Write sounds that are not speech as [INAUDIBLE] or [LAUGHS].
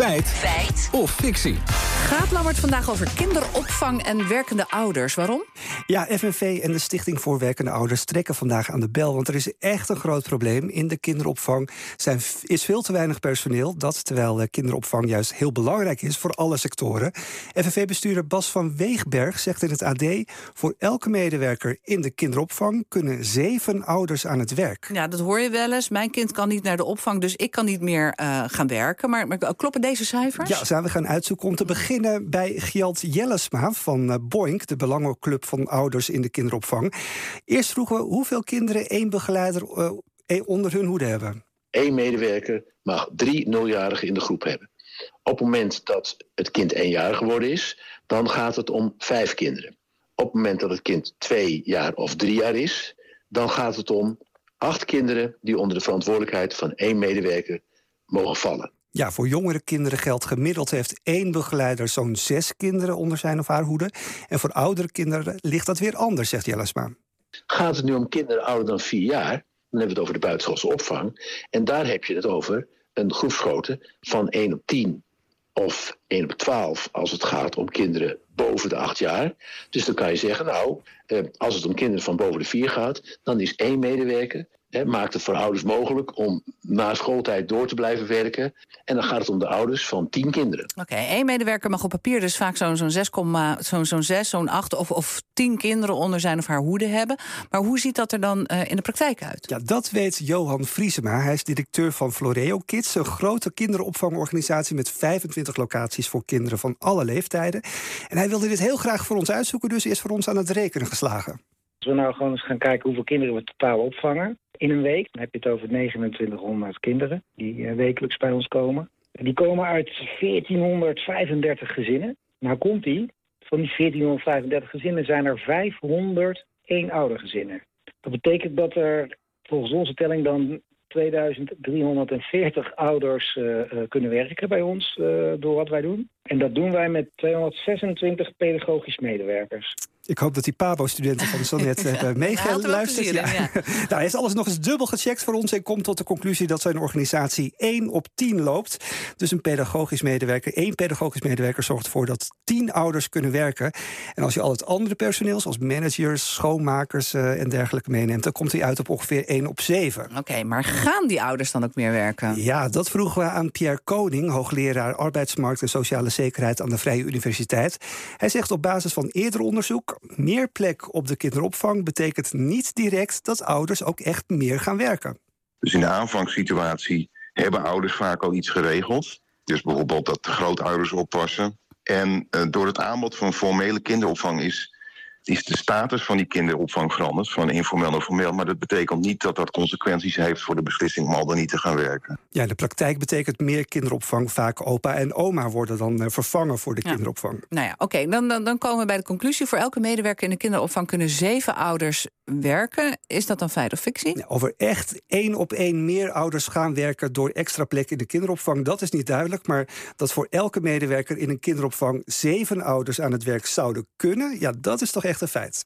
Feit. Feit. Of fictie. Gaat Lammert vandaag over kinderopvang en werkende ouders. Waarom? Ja, FNV en de Stichting voor Werkende Ouders trekken vandaag aan de bel. Want er is echt een groot probleem. In de kinderopvang zijn, is veel te weinig personeel. Dat terwijl de kinderopvang juist heel belangrijk is voor alle sectoren. FNV-bestuurder Bas van Weegberg zegt in het AD... voor elke medewerker in de kinderopvang kunnen zeven ouders aan het werk. Ja, dat hoor je wel eens. Mijn kind kan niet naar de opvang, dus ik kan niet meer uh, gaan werken. Maar, maar, kloppen deze cijfers? Ja, zijn we gaan uitzoeken om te beginnen bij Gjalt Jellesma van uh, Boink... de belangenclub van ouders in de kinderopvang. Eerst vroegen we hoeveel kinderen één begeleider uh, onder hun hoede hebben. Eén medewerker mag drie nuljarigen in de groep hebben. Op het moment dat het kind éénjarig geworden is, dan gaat het om vijf kinderen. Op het moment dat het kind twee jaar of drie jaar is, dan gaat het om acht kinderen die onder de verantwoordelijkheid van één medewerker mogen vallen. Ja, voor jongere kinderen geldt gemiddeld heeft één begeleider zo'n zes kinderen onder zijn of haar hoede. En voor oudere kinderen ligt dat weer anders, zegt Jellesma. Gaat het nu om kinderen ouder dan vier jaar, dan hebben we het over de buitenschoolse opvang. En daar heb je het over een groepsgrootte van 1 op 10 of 1 op 12 als het gaat om kinderen boven de 8 jaar. Dus dan kan je zeggen, nou, als het om kinderen van boven de 4 gaat, dan is één medewerker He, maakt het voor ouders mogelijk om na schooltijd door te blijven werken. En dan gaat het om de ouders van tien kinderen. Oké, één medewerker mag op papier dus vaak zo'n zo'n 6, zo'n zo'n 6, zo'n 8 of, of 10 kinderen onder zijn of haar hoede hebben. Maar hoe ziet dat er dan uh, in de praktijk uit? Ja, dat weet Johan Vriesema. Hij is directeur van Floreo Kids, een grote kinderopvangorganisatie met 25 locaties voor kinderen van alle leeftijden. En hij wilde dit heel graag voor ons uitzoeken, dus is voor ons aan het rekenen geslagen. Als we nou gewoon eens gaan kijken hoeveel kinderen we totaal opvangen in een week, dan heb je het over 2900 kinderen die wekelijks bij ons komen. Die komen uit 1435 gezinnen. Nou komt die, van die 1435 gezinnen zijn er 500 eenoudergezinnen. Dat betekent dat er volgens onze telling dan 2340 ouders uh, uh, kunnen werken bij ons door wat wij doen. En dat doen wij met 226 pedagogisch medewerkers. Ik hoop dat die PABO-studenten van zo net hebben meegeluisterd. Ja, ja. [LAUGHS] nou, hij heeft alles nog eens dubbel gecheckt voor ons... en komt tot de conclusie dat zijn organisatie 1 op 10 loopt. Dus een pedagogisch medewerker, één pedagogisch medewerker... zorgt ervoor dat 10 ouders kunnen werken. En als je al het andere personeel, zoals managers, schoonmakers... Uh, en dergelijke meeneemt, dan komt hij uit op ongeveer 1 op 7. Oké, okay, maar gaan die ouders dan ook meer werken? Ja, dat vroegen we aan Pierre Koning... hoogleraar arbeidsmarkt en sociale zekerheid aan de Vrije Universiteit. Hij zegt op basis van eerder onderzoek meer plek op de kinderopvang betekent niet direct dat ouders ook echt meer gaan werken. Dus in de aanvangssituatie hebben ouders vaak al iets geregeld. Dus bijvoorbeeld dat de grootouders oppassen. En uh, door het aanbod van formele kinderopvang is is de status van die kinderopvang veranderd, van informeel naar formeel. Maar dat betekent niet dat dat consequenties heeft voor de beslissing om al dan niet te gaan werken. Ja, in de praktijk betekent meer kinderopvang vaak opa en oma worden dan uh, vervangen voor de ja. kinderopvang. Nou ja, oké, okay, dan, dan, dan komen we bij de conclusie. Voor elke medewerker in de kinderopvang kunnen zeven ouders werken. Is dat dan feit of fictie? Ja, over echt één op één meer ouders gaan werken door extra plek in de kinderopvang, dat is niet duidelijk. Maar dat voor elke medewerker in een kinderopvang zeven ouders aan het werk zouden kunnen, ja, dat is toch echt een feit.